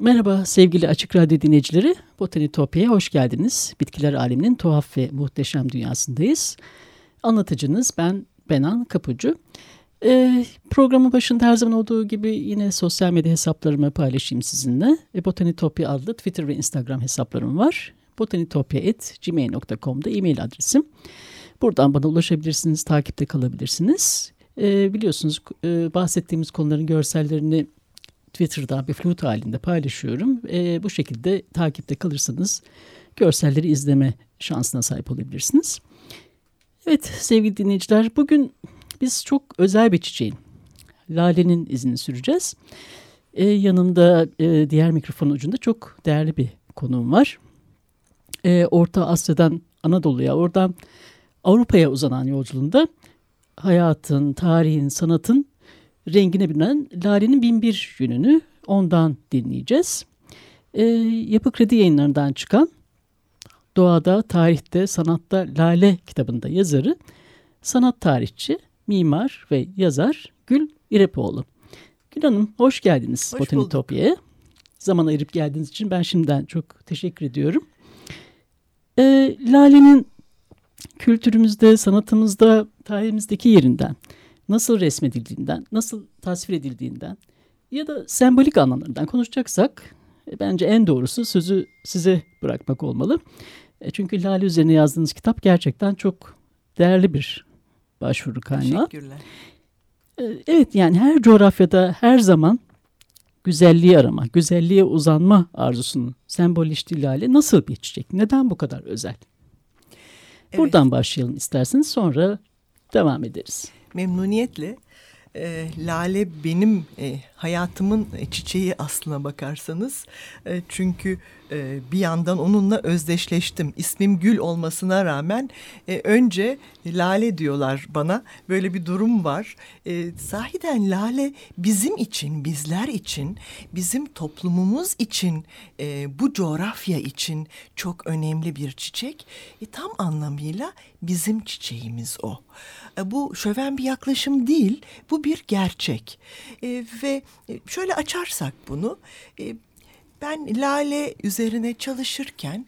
Merhaba sevgili Açık Radyo dinleyicileri. Botanitopya'ya hoş geldiniz. Bitkiler aleminin tuhaf ve muhteşem dünyasındayız. Anlatıcınız ben Benan Kapucu. Ee, programın başında her zaman olduğu gibi yine sosyal medya hesaplarımı paylaşayım sizinle. E, Botanitopya adlı Twitter ve Instagram hesaplarım var. botanitopya.gmail.com'da e-mail adresim. Buradan bana ulaşabilirsiniz, takipte kalabilirsiniz. Ee, biliyorsunuz e, bahsettiğimiz konuların görsellerini Twitter'da bir flut halinde paylaşıyorum. E, bu şekilde takipte kalırsanız görselleri izleme şansına sahip olabilirsiniz. Evet sevgili dinleyiciler bugün biz çok özel bir çiçeğin, lalenin izini süreceğiz. E, yanımda e, diğer mikrofon ucunda çok değerli bir konuğum var. E, Orta Asya'dan Anadolu'ya, oradan Avrupa'ya uzanan yolculuğunda hayatın, tarihin, sanatın rengine binen Lale'nin Binbir Günü'nü ondan dinleyeceğiz. E, Yapı Kredi yayınlarından çıkan Doğada, Tarihte, Sanatta Lale kitabında yazarı, sanat tarihçi, mimar ve yazar Gül İrepoğlu. Gül Hanım hoş geldiniz hoş Botanitopya'ya. Zaman ayırıp geldiğiniz için ben şimdiden çok teşekkür ediyorum. E, Lale'nin kültürümüzde, sanatımızda, tarihimizdeki yerinden nasıl resmedildiğinden, nasıl tasvir edildiğinden ya da sembolik anlamlarından konuşacaksak e, bence en doğrusu sözü size bırakmak olmalı. E, çünkü Lale üzerine yazdığınız kitap gerçekten çok değerli bir başvuru kaynağı. Teşekkürler. E, evet yani her coğrafyada her zaman güzelliği arama, güzelliğe uzanma arzusunu sembolleştiği Lale nasıl bir çiçek? Neden bu kadar özel? Evet. Buradan başlayalım isterseniz sonra devam ederiz memnuniyetle. E, lale benim e, hayatımın çiçeği aslına bakarsanız. E, çünkü e, bir yandan onunla özdeşleştim. İsmim Gül olmasına rağmen e, önce Lale diyorlar bana. Böyle bir durum var. E, sahiden Lale bizim için, bizler için, bizim toplumumuz için, e, bu coğrafya için çok önemli bir çiçek. E, tam anlamıyla bizim çiçeğimiz o. E, bu şöven bir yaklaşım değil, bu bir gerçek. E, ve şöyle açarsak bunu, e, ben lale üzerine çalışırken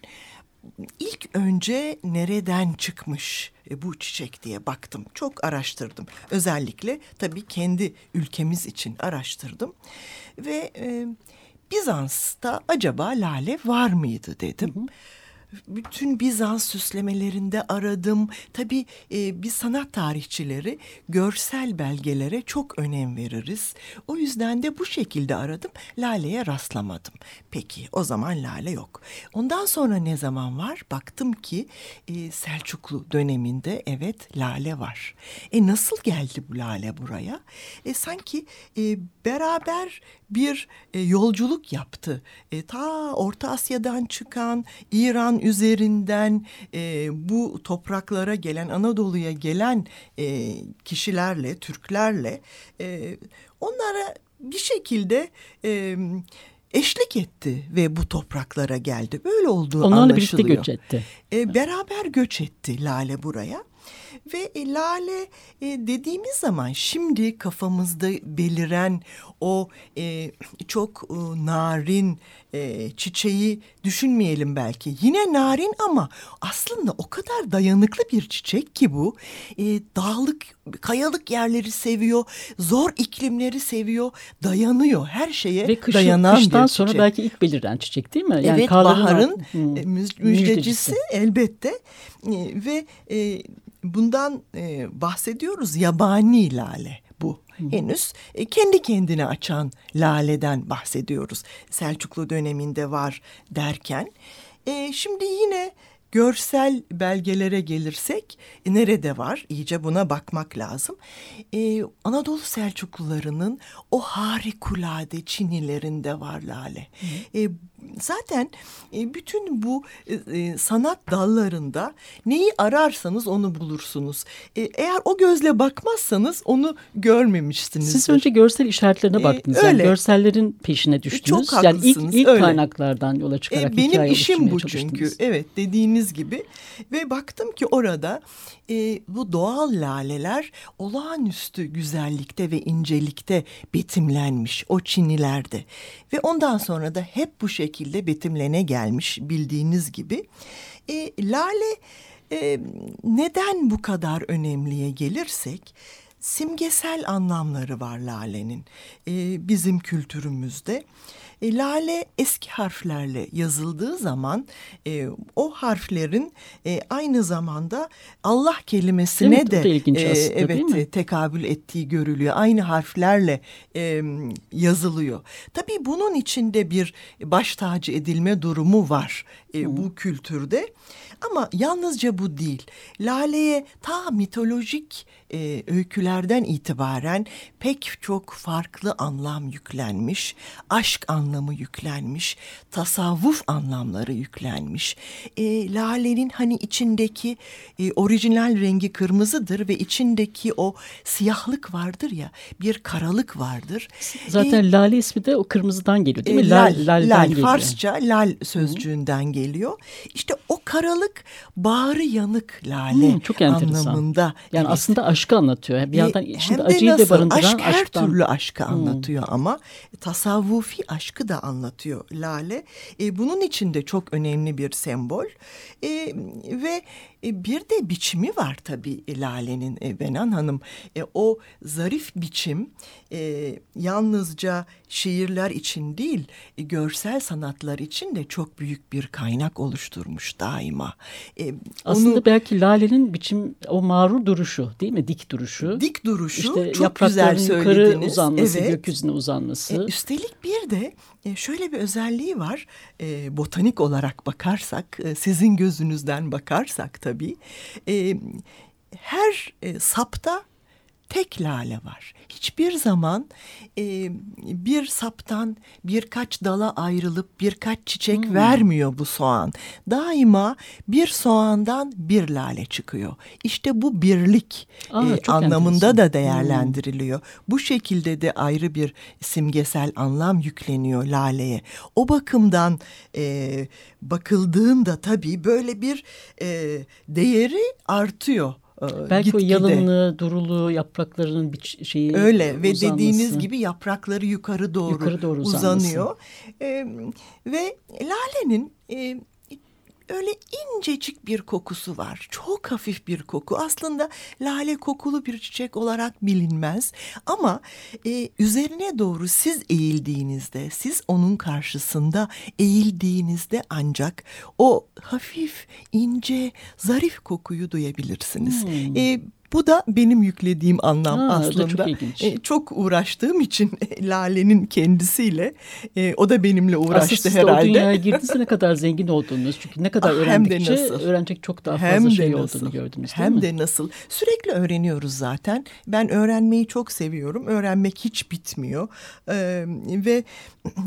ilk önce nereden çıkmış e, bu çiçek diye baktım. Çok araştırdım. Özellikle tabii kendi ülkemiz için araştırdım. Ve e, Bizans'ta acaba lale var mıydı dedim. Hı hı bütün Bizans süslemelerinde aradım. Tabii e, biz sanat tarihçileri görsel belgelere çok önem veririz. O yüzden de bu şekilde aradım. Lale'ye rastlamadım. Peki o zaman lale yok. Ondan sonra ne zaman var? Baktım ki e, Selçuklu döneminde evet lale var. E nasıl geldi bu lale buraya? E sanki e, beraber bir e, yolculuk yaptı. E, ta Orta Asya'dan çıkan İran üzerinden e, bu topraklara gelen Anadolu'ya gelen e, kişilerle, Türklerle e, onlara bir şekilde e, eşlik etti ve bu topraklara geldi. Böyle olduğu Onlarla anlaşılıyor. birlikte göç etti. E, beraber göç etti Lale buraya. Ve e, lale e, dediğimiz zaman şimdi kafamızda beliren o e, çok e, narin e, çiçeği düşünmeyelim belki. Yine narin ama aslında o kadar dayanıklı bir çiçek ki bu. E, dağlık, kayalık yerleri seviyor, zor iklimleri seviyor, dayanıyor. Her şeye Ve kışın, dayanan kıştan bir sonra çiçek. belki ilk beliren çiçek değil mi? Yani evet baharın e, müjdecisi, müjdecisi elbette e, ve e, bundan e, bahsediyoruz yabani lale bu. henüz e, kendi kendine açan laleden bahsediyoruz. Selçuklu döneminde var derken. E, şimdi yine görsel belgelere gelirsek e, nerede var? İyice buna bakmak lazım. Ee, Anadolu Selçuklularının o harikulade çinilerinde var lale. Ee, zaten e, bütün bu e, e, sanat dallarında neyi ararsanız onu bulursunuz. Eğer o gözle bakmazsanız onu görmemişsiniz. Siz önce görsel işaretlerine baktınız. öyle. Yani görsellerin peşine düştünüz. Çok yani ilk, ilk öyle. kaynaklardan yola çıkarak E, benim işim bu çünkü. Evet dediğiniz gibi ve baktım ki orada e, bu doğal laleler olağanüstü güzellikte ve incelikte betimlenmiş o çinilerde ve ondan sonra da hep bu şekilde betimlene gelmiş bildiğiniz gibi. E, lale e, neden bu kadar önemliye gelirsek simgesel anlamları var lalenin e, bizim kültürümüzde. E, lale eski harflerle yazıldığı zaman e, o harflerin e, aynı zamanda Allah kelimesine Evet, de ilginç e, aslında, evet tekabül ettiği görülüyor. Aynı harflerle e, yazılıyor. Tabii bunun içinde bir baş tacı edilme durumu var e, bu kültürde. Ama yalnızca bu değil. Lale'ye ta mitolojik e, öykülerden itibaren pek çok farklı anlam yüklenmiş. Aşk anlamı yüklenmiş. Tasavvuf anlamları yüklenmiş. E, Lale'nin hani içindeki e, orijinal rengi kırmızıdır ve içindeki o siyahlık vardır ya bir karalık vardır. Zaten lale ismi de o kırmızıdan geliyor değil mi? E, lal, lal, lal, geliyor. Farsça lal sözcüğünden geliyor. İşte karalık bağrı yanık lale Hmm, çok enteresan. anlamında. Yani Evet. aslında aşkı anlatıyor. Bir E, yandan hem şimdi acıyı da nasıl? barındıran Aşk her aşktan. türlü aşkı anlatıyor ama tasavvufi aşkı da anlatıyor Lale. E, bunun için de çok önemli bir sembol. E, ve e, bir de biçimi var tabii Lale'nin e, Benan Hanım. E, o zarif biçim e, yalnızca şiirler için değil e, görsel sanatlar için de çok büyük bir kaynak oluşturmuş daima. E, Aslında onu- belki lalenin biçim o mağrur duruşu değil mi? Dik duruşu. dik duruşu İşte çok güzel yaprakların yukarı söylediniz. uzanması, Evet. gökyüzüne uzanması. E, üstelik bir de e, şöyle bir özelliği var. E, botanik olarak bakarsak, e, sizin gözünüzden bakarsak tabii, e, her e, sapta tek lale var. Hiçbir zaman e, bir saptan birkaç dala ayrılıp birkaç çiçek Hmm. vermiyor bu soğan. Daima bir soğandan bir lale çıkıyor. İşte bu birlik Aa, e, anlamında enteresan. da değerlendiriliyor. Bu şekilde de ayrı bir simgesel anlam yükleniyor laleye. O bakımdan e, bakıldığında tabii böyle bir e, değeri artıyor. E, belki o yalınlığı, duruluğu, yapraklarının bir şeyi Öyle ve uzanması. dediğiniz gibi yaprakları yukarı doğru, Yukarı doğru uzanması. uzanıyor. E, ve lalenin e, öyle incecik bir kokusu var. Çok hafif bir koku. Aslında lale kokulu bir çiçek olarak bilinmez. Ama e, üzerine doğru siz eğildiğinizde, siz onun karşısında eğildiğinizde ancak o hafif, ince, zarif kokuyu duyabilirsiniz. Hmm. E, bu da benim yüklediğim anlam Ha, o da aslında. çok. E, çok uğraştığım için Lale'nin kendisiyle e, o da benimle Aslında uğraştı siz de o herhalde. dünyaya girdiğinizde ne kadar zengin oldunuz. Çünkü ne kadar Ah, öğrendikçe öğrenecek çok daha fazla Hem şey nasıl, olduğunu gördünüz değil Hem mi? de nasıl. Sürekli öğreniyoruz zaten. Ben öğrenmeyi çok seviyorum. Öğrenmek hiç bitmiyor. Ee, ve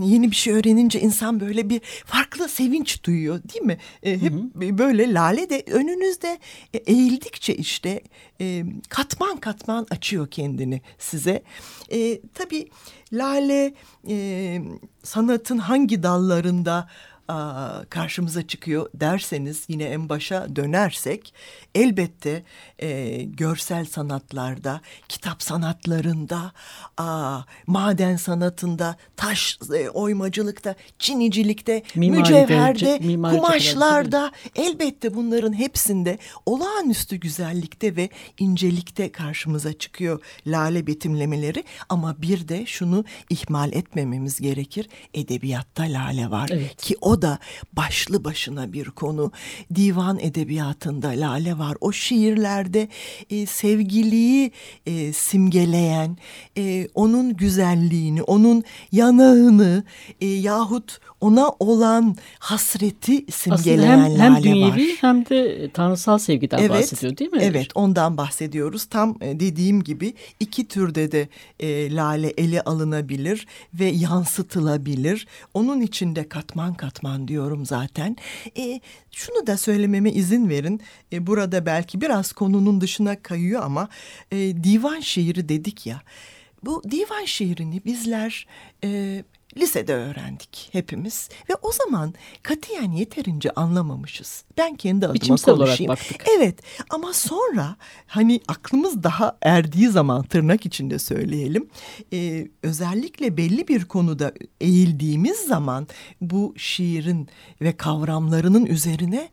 yeni bir şey öğrenince insan böyle bir farklı sevinç duyuyor değil mi? Ee, hep böyle lale de önünüzde e, eğildikçe işte e, katman katman açıyor kendini size. E, tabii lale e, sanatın hangi dallarında karşımıza çıkıyor derseniz yine en başa dönersek elbette e, görsel sanatlarda, kitap sanatlarında, aa, maden sanatında, taş e, oymacılıkta, çinicilikte, Mimaride, mücevherde, ce- mimari kumaşlarda elbette bunların hepsinde olağanüstü güzellikte ve incelikte karşımıza çıkıyor lale betimlemeleri ama bir de şunu ihmal etmememiz gerekir edebiyatta lale var Evet. ki o o da başlı başına bir konu. Divan edebiyatında lale var. O şiirlerde e, sevgiliyi e, simgeleyen, e, onun güzelliğini, onun yanağını e, yahut ona olan hasreti simgeleyen Aslında hem, hem lale dünyevi var. hem de tanrısal sevgiden Evet, bahsediyor değil mi? Evet ondan bahsediyoruz. Tam e, dediğim gibi iki türde de e, lale ele alınabilir ve yansıtılabilir. Onun içinde katman katman diyorum zaten. E, şunu da söylememe izin verin. E, burada belki biraz konunun dışına kayıyor ama e, divan şiiri dedik ya. Bu divan şiirini bizler e, lisede öğrendik hepimiz ve o zaman katiyen yeterince anlamamışız. Ben kendi adıma Biçimsel olarak konuşayım. baktık. Evet ama sonra hani aklımız daha erdiği zaman tırnak içinde söyleyelim. e, özellikle belli bir konuda eğildiğimiz zaman bu şiirin ve kavramlarının üzerine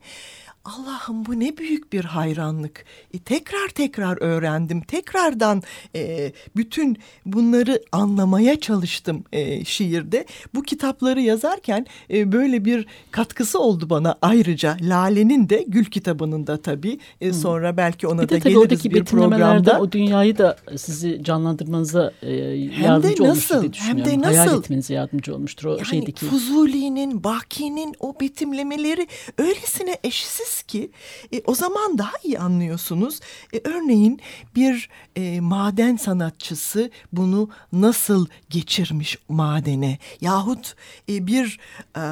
Allah'ım bu ne büyük bir hayranlık. E, tekrar tekrar öğrendim. Tekrardan e, bütün bunları anlamaya çalıştım e, şiirde. Bu kitapları yazarken e, böyle bir katkısı oldu bana ayrıca. Lale'nin de Gül kitabının da tabii. E, sonra belki ona Bir da geliriz bir programda. o dünyayı da sizi canlandırmanıza e, yardımcı olmuştur nasıl, diye hem de düşünüyorum. Hayal nasıl? etmenize yardımcı olmuştur o Yani şeydeki. Fuzuli'nin, Baki'nin o betimlemeleri öylesine eşsiz ki e, o zaman daha iyi anlıyorsunuz. E, örneğin bir e, maden sanatçısı bunu nasıl geçirmiş madene yahut e, bir e,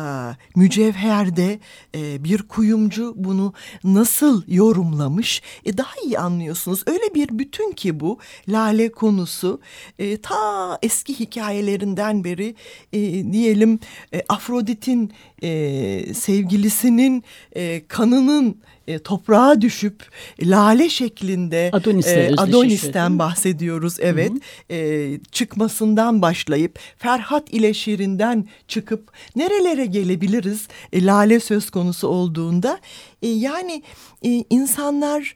mücevherde e, bir kuyumcu bunu nasıl yorumlamış e, daha iyi anlıyorsunuz. Öyle bir bütün ki bu lale konusu e, ta eski hikayelerinden beri e, diyelim e, Afrodit'in e, sevgilisinin e, kanının e, toprağa düşüp lale şeklinde e, özdeşleşiyor, değil Adonis'ten bahsediyoruz. Evet e, çıkmasından başlayıp Ferhat ile Şirin'den çıkıp nerelere gelebiliriz e, lale söz konusu olduğunda. E, yani e, insanlar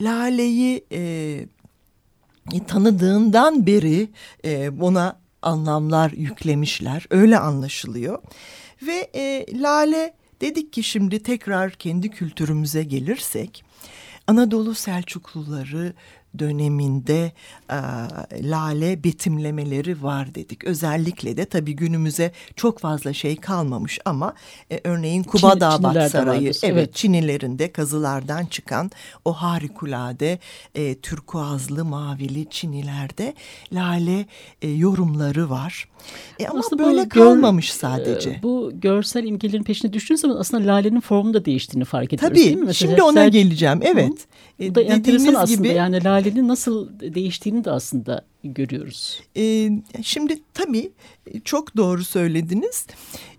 laleyi e, e, tanıdığından beri e, buna anlamlar yüklemişler. Öyle anlaşılıyor. Ve e, lale dedik ki şimdi tekrar kendi kültürümüze gelirsek Anadolu Selçukluları döneminde e, lale betimlemeleri var dedik. Özellikle de tabii günümüze çok fazla şey kalmamış ama e, örneğin Kubadağ Çinilerde Sarayı vardır, evet, evet. Çinilerinde kazılardan çıkan o harikulade e, türkuazlı mavili Çinilerde lale e, yorumları var. E, ama Aslında böyle gör- kalmamış sadece. e, Bu görsel imgelerin peşine düştüğünüz zaman aslında lalenin formu da değiştiğini fark ediyoruz Tabii değil mi? Mesela şimdi ona geleceğim evet. E, Bu da enteresan dediğiniz aslında gibi yani lalenin nasıl değiştiğini de aslında görüyoruz. e, şimdi tabii e, çok doğru söylediniz.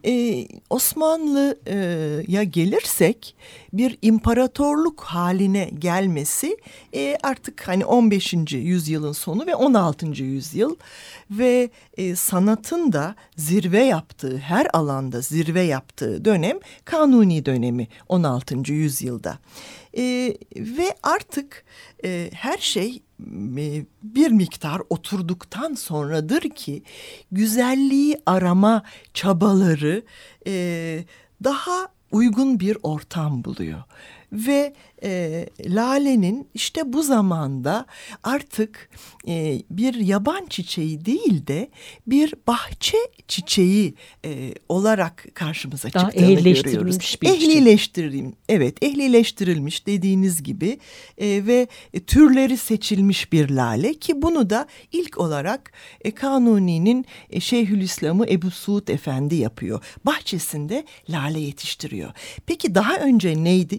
E, Osmanlı'ya gelirsek bir imparatorluk haline gelmesi e, artık hani 15. yüzyılın sonu ve 16. yüzyıl ve e, sanatın da zirve yaptığı her alanda zirve yaptığı dönem Kanuni dönemi 16. yüzyılda. E, ve artık e, her şey e, bir miktar oturduktan sonradır ki güzelliği arama çabaları e, daha uygun bir ortam buluyor. Ve e, Lale'nin işte bu zamanda artık e, bir yaban çiçeği değil de bir bahçe çiçeği e, olarak karşımıza Daha çıktığını görüyoruz. bir. Ehlileştirilmiş, evet ehlileştirilmiş dediğiniz gibi e, ve türleri seçilmiş bir lale ki bunu da ilk olarak e, Kanuni'nin e, Şeyhülislam'ı Ebu Suud Efendi yapıyor. Bahçesinde lale yetiştiriyor. Peki daha önce neydi?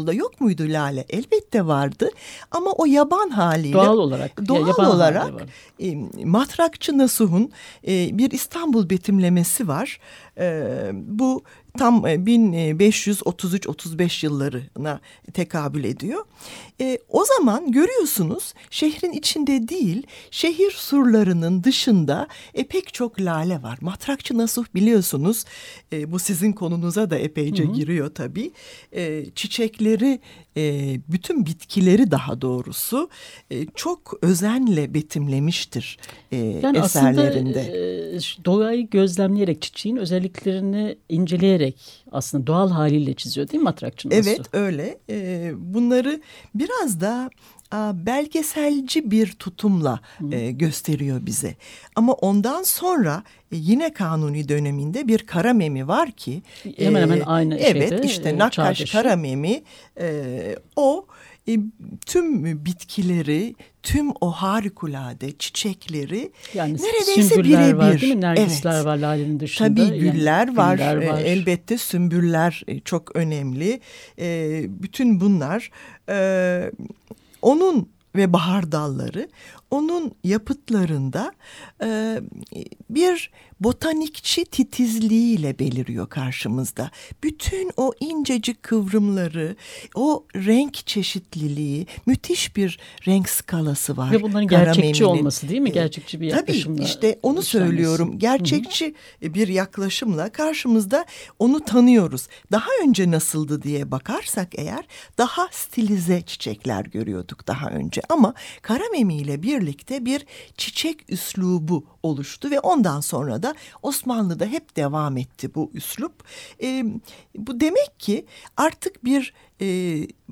İstanbul'da yok muydu lale? Elbette vardı ama o yaban haliyle Doğal olarak. ya doğal hali olarak e, Matrakçı Nasuh'un e, bir İstanbul betimlemesi var. E, bu tam e, 1533-35 yıllarına tekabül ediyor. E, o zaman görüyorsunuz şehrin içinde değil şehir surlarının dışında e, pek çok lale var. Matrakçı Nasuh biliyorsunuz e, bu sizin konunuza da epeyce giriyor tabii. E, çiçekleri e, bütün bitkileri daha doğrusu e, çok özenle betimlemiştir e, Yani eserlerinde. aslında e, doğayı gözlemleyerek çiçeğin özelliklerini inceleyerek çizerek aslında doğal haliyle çiziyor değil mi matrakçı Evet öyle. E, bunları biraz da belgeselci bir tutumla e, gösteriyor bize. Ama ondan sonra e, yine kanuni döneminde bir Karamemi var ki hemen hemen aynı evet şeyde, işte e, Nakkaş. Karamemi e, o e, tüm bitkileri, tüm o harikulade çiçekleri yani neredeyse birebir. var değil mi? Nergisler evet. var lalenin dışında. Tabii güller yani, var. Güller var. E, elbette sümbüller e, çok önemli. E, bütün bunlar e, onun ve bahar dalları onun yapıtlarında e, bir botanikçi titizliğiyle beliriyor karşımızda. Bütün o incecik kıvrımları, o renk çeşitliliği, müthiş bir renk skalası var. Ve bunların gerçekçi olması değil mi? Gerçekçi bir yaklaşımla. Tabii işte onu söylüyorum. Gerçekçi Hı -hı. bir yaklaşımla karşımızda onu tanıyoruz. Daha önce nasıldı diye bakarsak eğer daha stilize çiçekler görüyorduk daha önce. Ama Karamemi ile birlikte bir çiçek üslubu oluştu ve ondan sonra da Osmanlı'da hep devam etti bu üslup. E, bu demek ki artık bir e,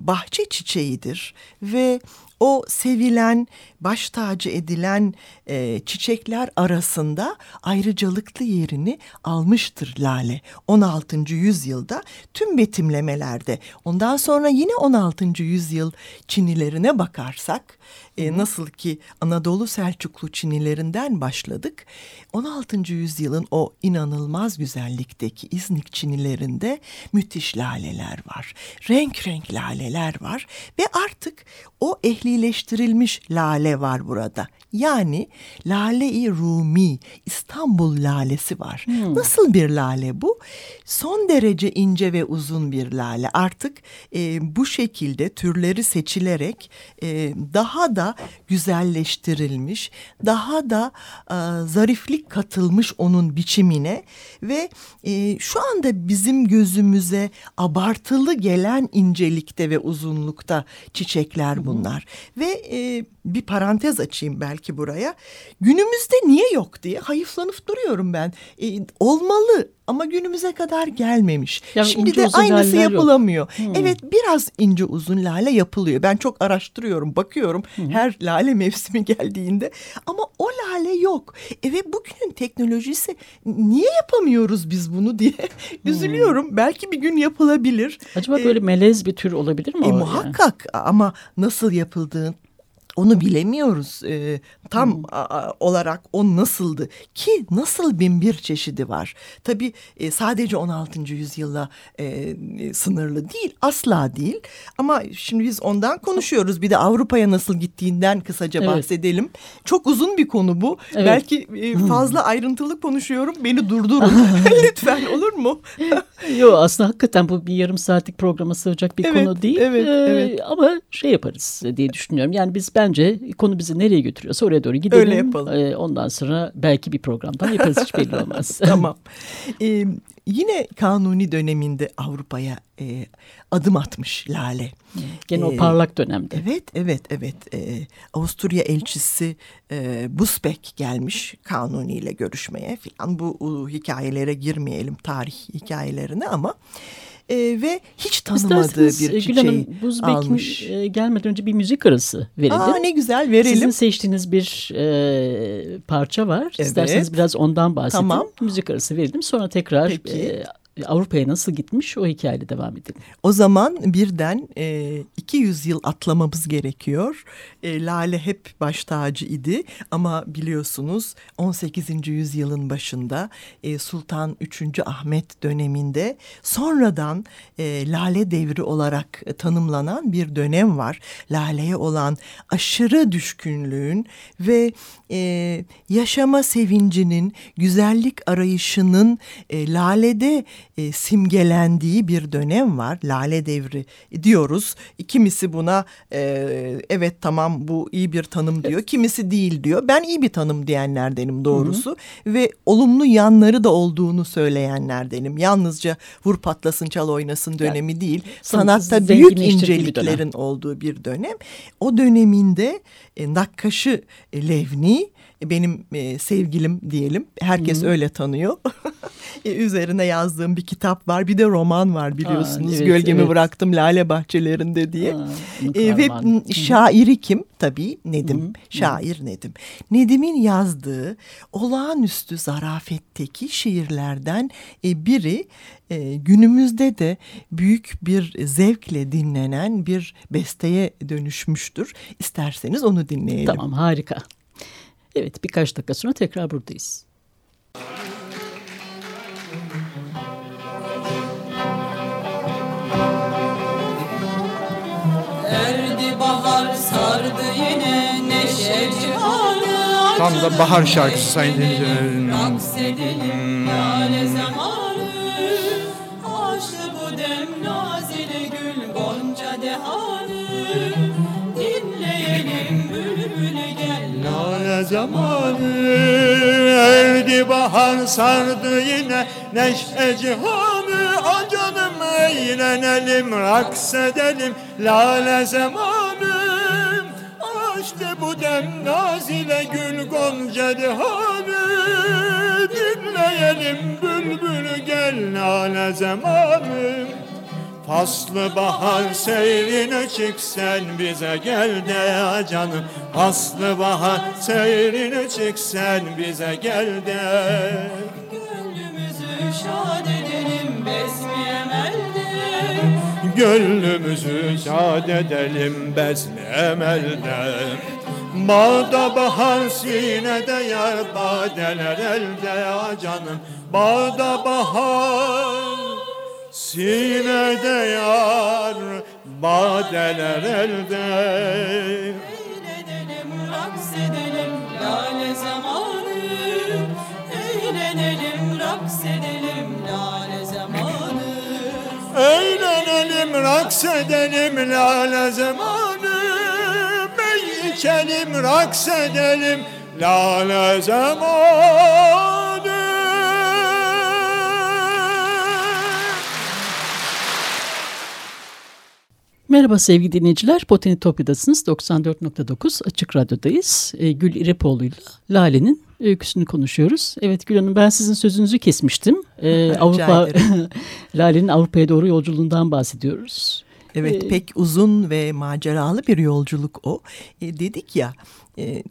bahçe çiçeğidir ve o sevilen, baş tacı edilen e, çiçekler arasında ayrıcalıklı yerini almıştır lale. 16. yüzyılda tüm betimlemelerde ondan sonra yine 16. yüzyıl Çinilerine bakarsak e, nasıl ki Anadolu Selçuklu Çinilerinden başladık 16. yüzyılın o inanılmaz güzellikteki İznik Çinilerinde müthiş laleler var. Renk renk laleler var ve artık o ehlileştirilmiş lale var burada. Yani Lale-i Rumi, İstanbul lalesi var. Hmm. Nasıl bir lale bu? Son derece ince ve uzun bir lale. Artık e, bu şekilde türleri seçilerek e, daha da güzelleştirilmiş, daha da e, zariflik katılmış onun biçimine ve e, şu anda bizim gözümüze abartılı gelen incelikte ve uzunlukta çiçekler bunlar. Hı. Ve e, bir parantez açayım belki buraya. Günümüzde niye yok diye hayıflanıp duruyorum ben. E, olmalı ama günümüze kadar gelmemiş. Yani Şimdi de aynısı yapılamıyor. Hmm. Evet biraz ince uzun lale yapılıyor. Ben çok araştırıyorum, bakıyorum hmm. her lale mevsimi geldiğinde ama o lale yok. E ve bugünün teknolojisi niye yapamıyoruz biz bunu diye hmm. üzülüyorum. Belki bir gün yapılabilir. Acaba ee, böyle melez bir tür olabilir mi? E, muhakkak yani? ama nasıl yapıldığını onu bilemiyoruz. E, tam hmm. a, olarak o nasıldı ki nasıl bin bir çeşidi var. Tabii e, sadece 16. yüzyılla e, sınırlı değil asla değil ama şimdi biz ondan konuşuyoruz. Bir de Avrupa'ya nasıl gittiğinden kısaca evet. bahsedelim. Çok uzun bir konu bu. Evet. Belki e, fazla ayrıntılı konuşuyorum beni durdurun lütfen olur mu? Yok aslında hakikaten bu bir yarım saatlik programa sığacak bir evet, konu değil. Evet, ee, evet. Ama şey yaparız diye düşünüyorum. Yani biz bence konu bizi nereye götürüyorsa oraya doğru gidelim. Öyle yapalım. Ee, ondan sonra belki bir programdan yaparız hiç belli olmaz. tamam. Ee, yine Kanuni döneminde Avrupa'ya e, adım atmış Lale. Gene ee, o parlak dönemde. Evet, evet, evet. Ee, Avusturya elçisi e, Busbeck gelmiş Kanuni ile görüşmeye falan. Bu uh, hikayelere girmeyelim tarih hikayelerine ama e, ve hiç tanımadığı bir çiçeği Gül Hanım, almış. E, gelmeden önce bir müzik arası verelim. Aa, ne güzel verelim. Sizin seçtiğiniz bir e, parça var. Evet. İsterseniz biraz ondan bahsedin. Tamam. Müzik arası verelim. Sonra tekrar e, Avrupa'ya nasıl gitmiş o hikayeyle devam edelim. O zaman birden e, 200 yıl atlamamız gerekiyor. E, Lale hep baş tacı idi ama biliyorsunuz 18. yüzyılın başında e, Sultan 3. Ahmet döneminde sonradan e, Lale devri olarak tanımlanan bir dönem var. Lale'ye olan aşırı düşkünlüğün ve e, yaşama sevincinin, güzellik arayışının e, Lale'de e, simgelendiği bir dönem var. Lale devri diyoruz. Kimisi buna e, evet tamam bu iyi bir tanım diyor. Kimisi değil diyor. Ben iyi bir tanım diyenlerdenim doğrusu. Hı hı. Ve olumlu yanları da olduğunu söyleyenlerdenim. Yalnızca vur patlasın çal oynasın dönemi yani, değil. Sanatta büyük inceliklerin olduğu bir dönem. O döneminde e, nakkaşı e, Levni benim e, sevgilim diyelim. Herkes Hı -hı. öyle tanıyor. e, üzerine yazdığım bir kitap var. Bir de roman var biliyorsunuz. Aa, evet, Gölgemi evet. bıraktım Lale Bahçelerinde diye. Aa, e, ve şairi kim? Tabii Nedim. Hı -hı. Şair Nedim. Nedim'in yazdığı olağanüstü zarafetteki şiirlerden e, biri e, günümüzde de büyük bir zevkle dinlenen bir besteye dönüşmüştür. İsterseniz onu dinleyelim. Tamam harika. Evet birkaç dakika sonra tekrar buradayız. Erdi bahar sardı yine neşe cihanı Tam da bahar şarkısı sayın dinleyicilerim. Aksedelim lale zamanı bahar sardı yine. Neşe cihanı A canım eğlenelim raks edelim lale zamanı Açtı bu dem nazile gül gonca dihanı Dinleyelim bülbül gel nane zamanı Faslı bahar seyrine çık sen bize gel de canım. Faslı bahar seyrine çık sen bize gel de. Gönlümüzü şad edelim besmi emelde Gönlümüzü şad edelim besmi emelde Bağda bahar sinede yar badeler elde canım. Bağda bahar sinede yar badeler elde. Eğlenelim raks edelim lale zamanı. Eğlenelim raks edelim lale zamanı. Eğlenelim raks edelim lale zamanı. Bey içelim raks edelim lale zamanı Merhaba sevgili dinleyiciler. Botanitopya'dasınız. 94.9 Açık Radyo'dayız. E, Gül İrepoğlu ile Lale'nin öyküsünü konuşuyoruz. Evet Gül Hanım ben sizin sözünüzü kesmiştim. E, Avrupa Lale'nin Avrupa'ya doğru yolculuğundan bahsediyoruz. Evet ee, pek uzun ve maceralı bir yolculuk o. E, dedik ya e,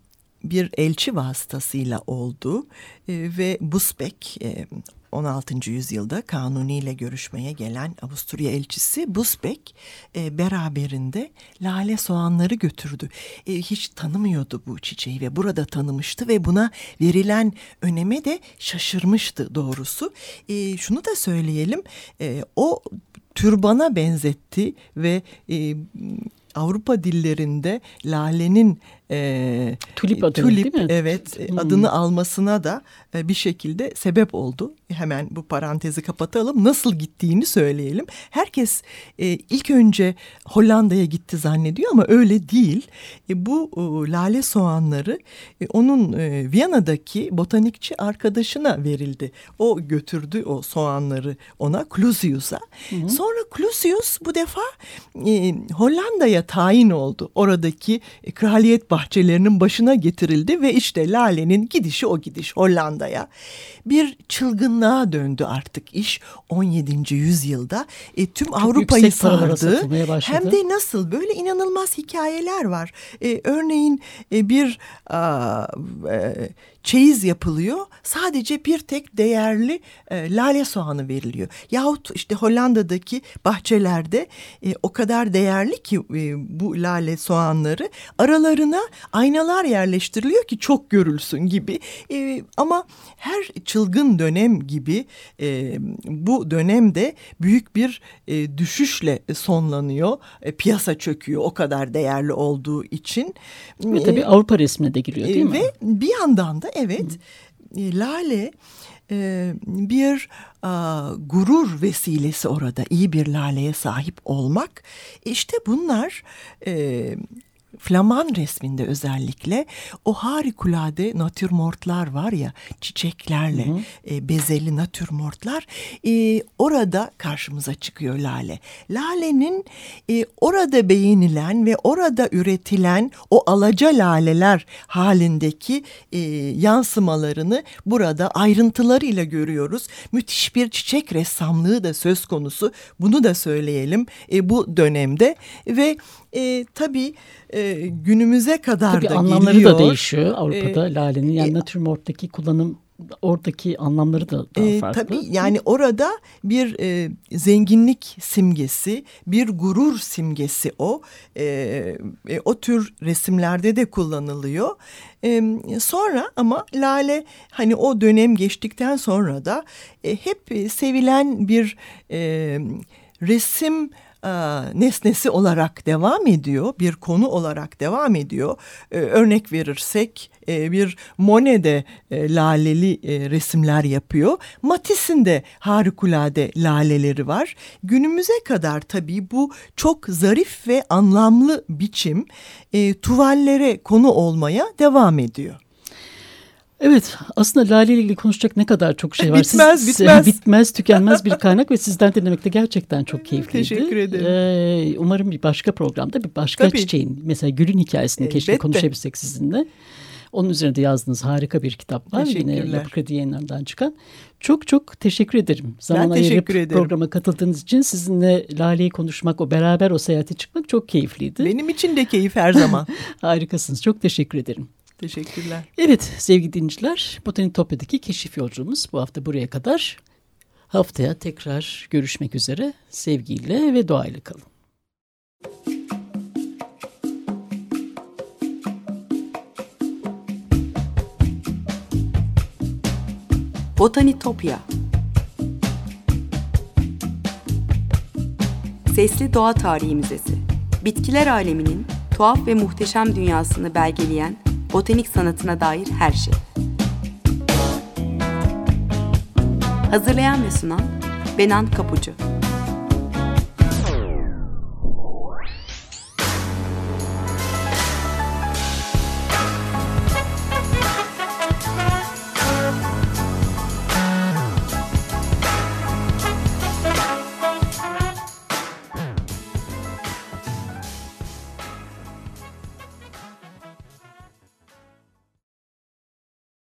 bir elçi vasıtasıyla oldu e, ve Busbek e, 16. yüzyılda Kanuni ile görüşmeye gelen Avusturya elçisi Busbek e, beraberinde lale soğanları götürdü. E, hiç tanımıyordu bu çiçeği ve burada tanımıştı ve buna verilen öneme de şaşırmıştı doğrusu. E, şunu da söyleyelim e, o türbana benzetti ve e, Avrupa dillerinde lalenin e, tulip, adını, tulip değil mi? evet hmm. adını almasına da e, bir şekilde sebep oldu. Hemen bu parantezi kapatalım. Nasıl gittiğini söyleyelim. Herkes e, ilk önce Hollanda'ya gitti zannediyor ama öyle değil. E, bu e, lale soğanları e, onun e, Viyana'daki botanikçi arkadaşına verildi. O götürdü o soğanları ona Clusius'a. Sonra Clusius bu defa e, Hollanda'ya tayin oldu. Oradaki e, kraliyet bahçelerinin başına getirildi ve işte Lale'nin gidişi o gidiş Hollanda'ya. Bir çılgınlığa döndü artık iş 17. yüzyılda. E, tüm Çok Avrupa'yı sardı. Hem de nasıl böyle inanılmaz hikayeler var. E, örneğin e, bir a, e, çeyiz yapılıyor. Sadece bir tek değerli e, lale soğanı veriliyor. Yahut işte Hollanda'daki bahçelerde e, o kadar değerli ki e, bu lale soğanları aralarına aynalar yerleştiriliyor ki çok görülsün gibi. E, ama her çılgın dönem gibi e, bu dönemde büyük bir e, düşüşle sonlanıyor. E, piyasa çöküyor o kadar değerli olduğu için. Ve tabii Avrupa resmine de giriyor değil e, mi? Ve bir yandan da evet. E, lale e, bir a, gurur vesilesi orada. İyi bir laleye sahip olmak. İşte bunlar e, Flaman resminde özellikle o harikulade natürmortlar var ya çiçeklerle hı hı. E, bezeli natürmortlar e, orada karşımıza çıkıyor lale. Lalenin e, orada beğenilen ve orada üretilen o alaca laleler halindeki e, yansımalarını burada ayrıntılarıyla görüyoruz. Müthiş bir çiçek ressamlığı da söz konusu. Bunu da söyleyelim e, bu dönemde ve e, tabii e, günümüze kadar tabii da anlamları geliyor. da değişiyor Avrupa'da e, lalenin. Yani e, natürmorttaki kullanım oradaki anlamları da daha e, farklı. Tabii yani orada bir e, zenginlik simgesi, bir gurur simgesi o. E, e, o tür resimlerde de kullanılıyor. E, sonra ama lale hani o dönem geçtikten sonra da e, hep sevilen bir e, resim e, nesnesi olarak devam ediyor, bir konu olarak devam ediyor. E, örnek verirsek e, bir Monet'de e, laleli e, resimler yapıyor. Matisse'in de harikulade laleleri var. Günümüze kadar tabii bu çok zarif ve anlamlı biçim e, tuvallere konu olmaya devam ediyor. Evet aslında Lale ile ilgili konuşacak ne kadar çok şey var. Bitmez Siz, bitmez. bitmez tükenmez bir kaynak ve sizden dinlemek de gerçekten çok keyifliydi. Teşekkür ederim. Ee, umarım bir başka programda bir başka Tabii. çiçeğin mesela gülün hikayesini Elbette. keşke konuşabilsek sizinle. Onun üzerinde yazdığınız harika bir kitap var. Yine Yapı Kredi yayınlarından çıkan. Çok çok teşekkür ederim. Zaman ben teşekkür ederim. programa katıldığınız için sizinle Lale'yi konuşmak, o beraber o seyahate çıkmak çok keyifliydi. Benim için de keyif her zaman. Harikasınız. Çok teşekkür ederim. Teşekkürler. Evet sevgili dinleyiciler Botanik Topya'daki keşif yolculuğumuz bu hafta buraya kadar. Haftaya tekrar görüşmek üzere. Sevgiyle ve doğayla kalın. Botanitopya Sesli Doğa Tarihi Müzesi Bitkiler aleminin tuhaf ve muhteşem dünyasını belgeleyen botanik sanatına dair her şey. Hazırlayan ve sunan Benan Kapucu.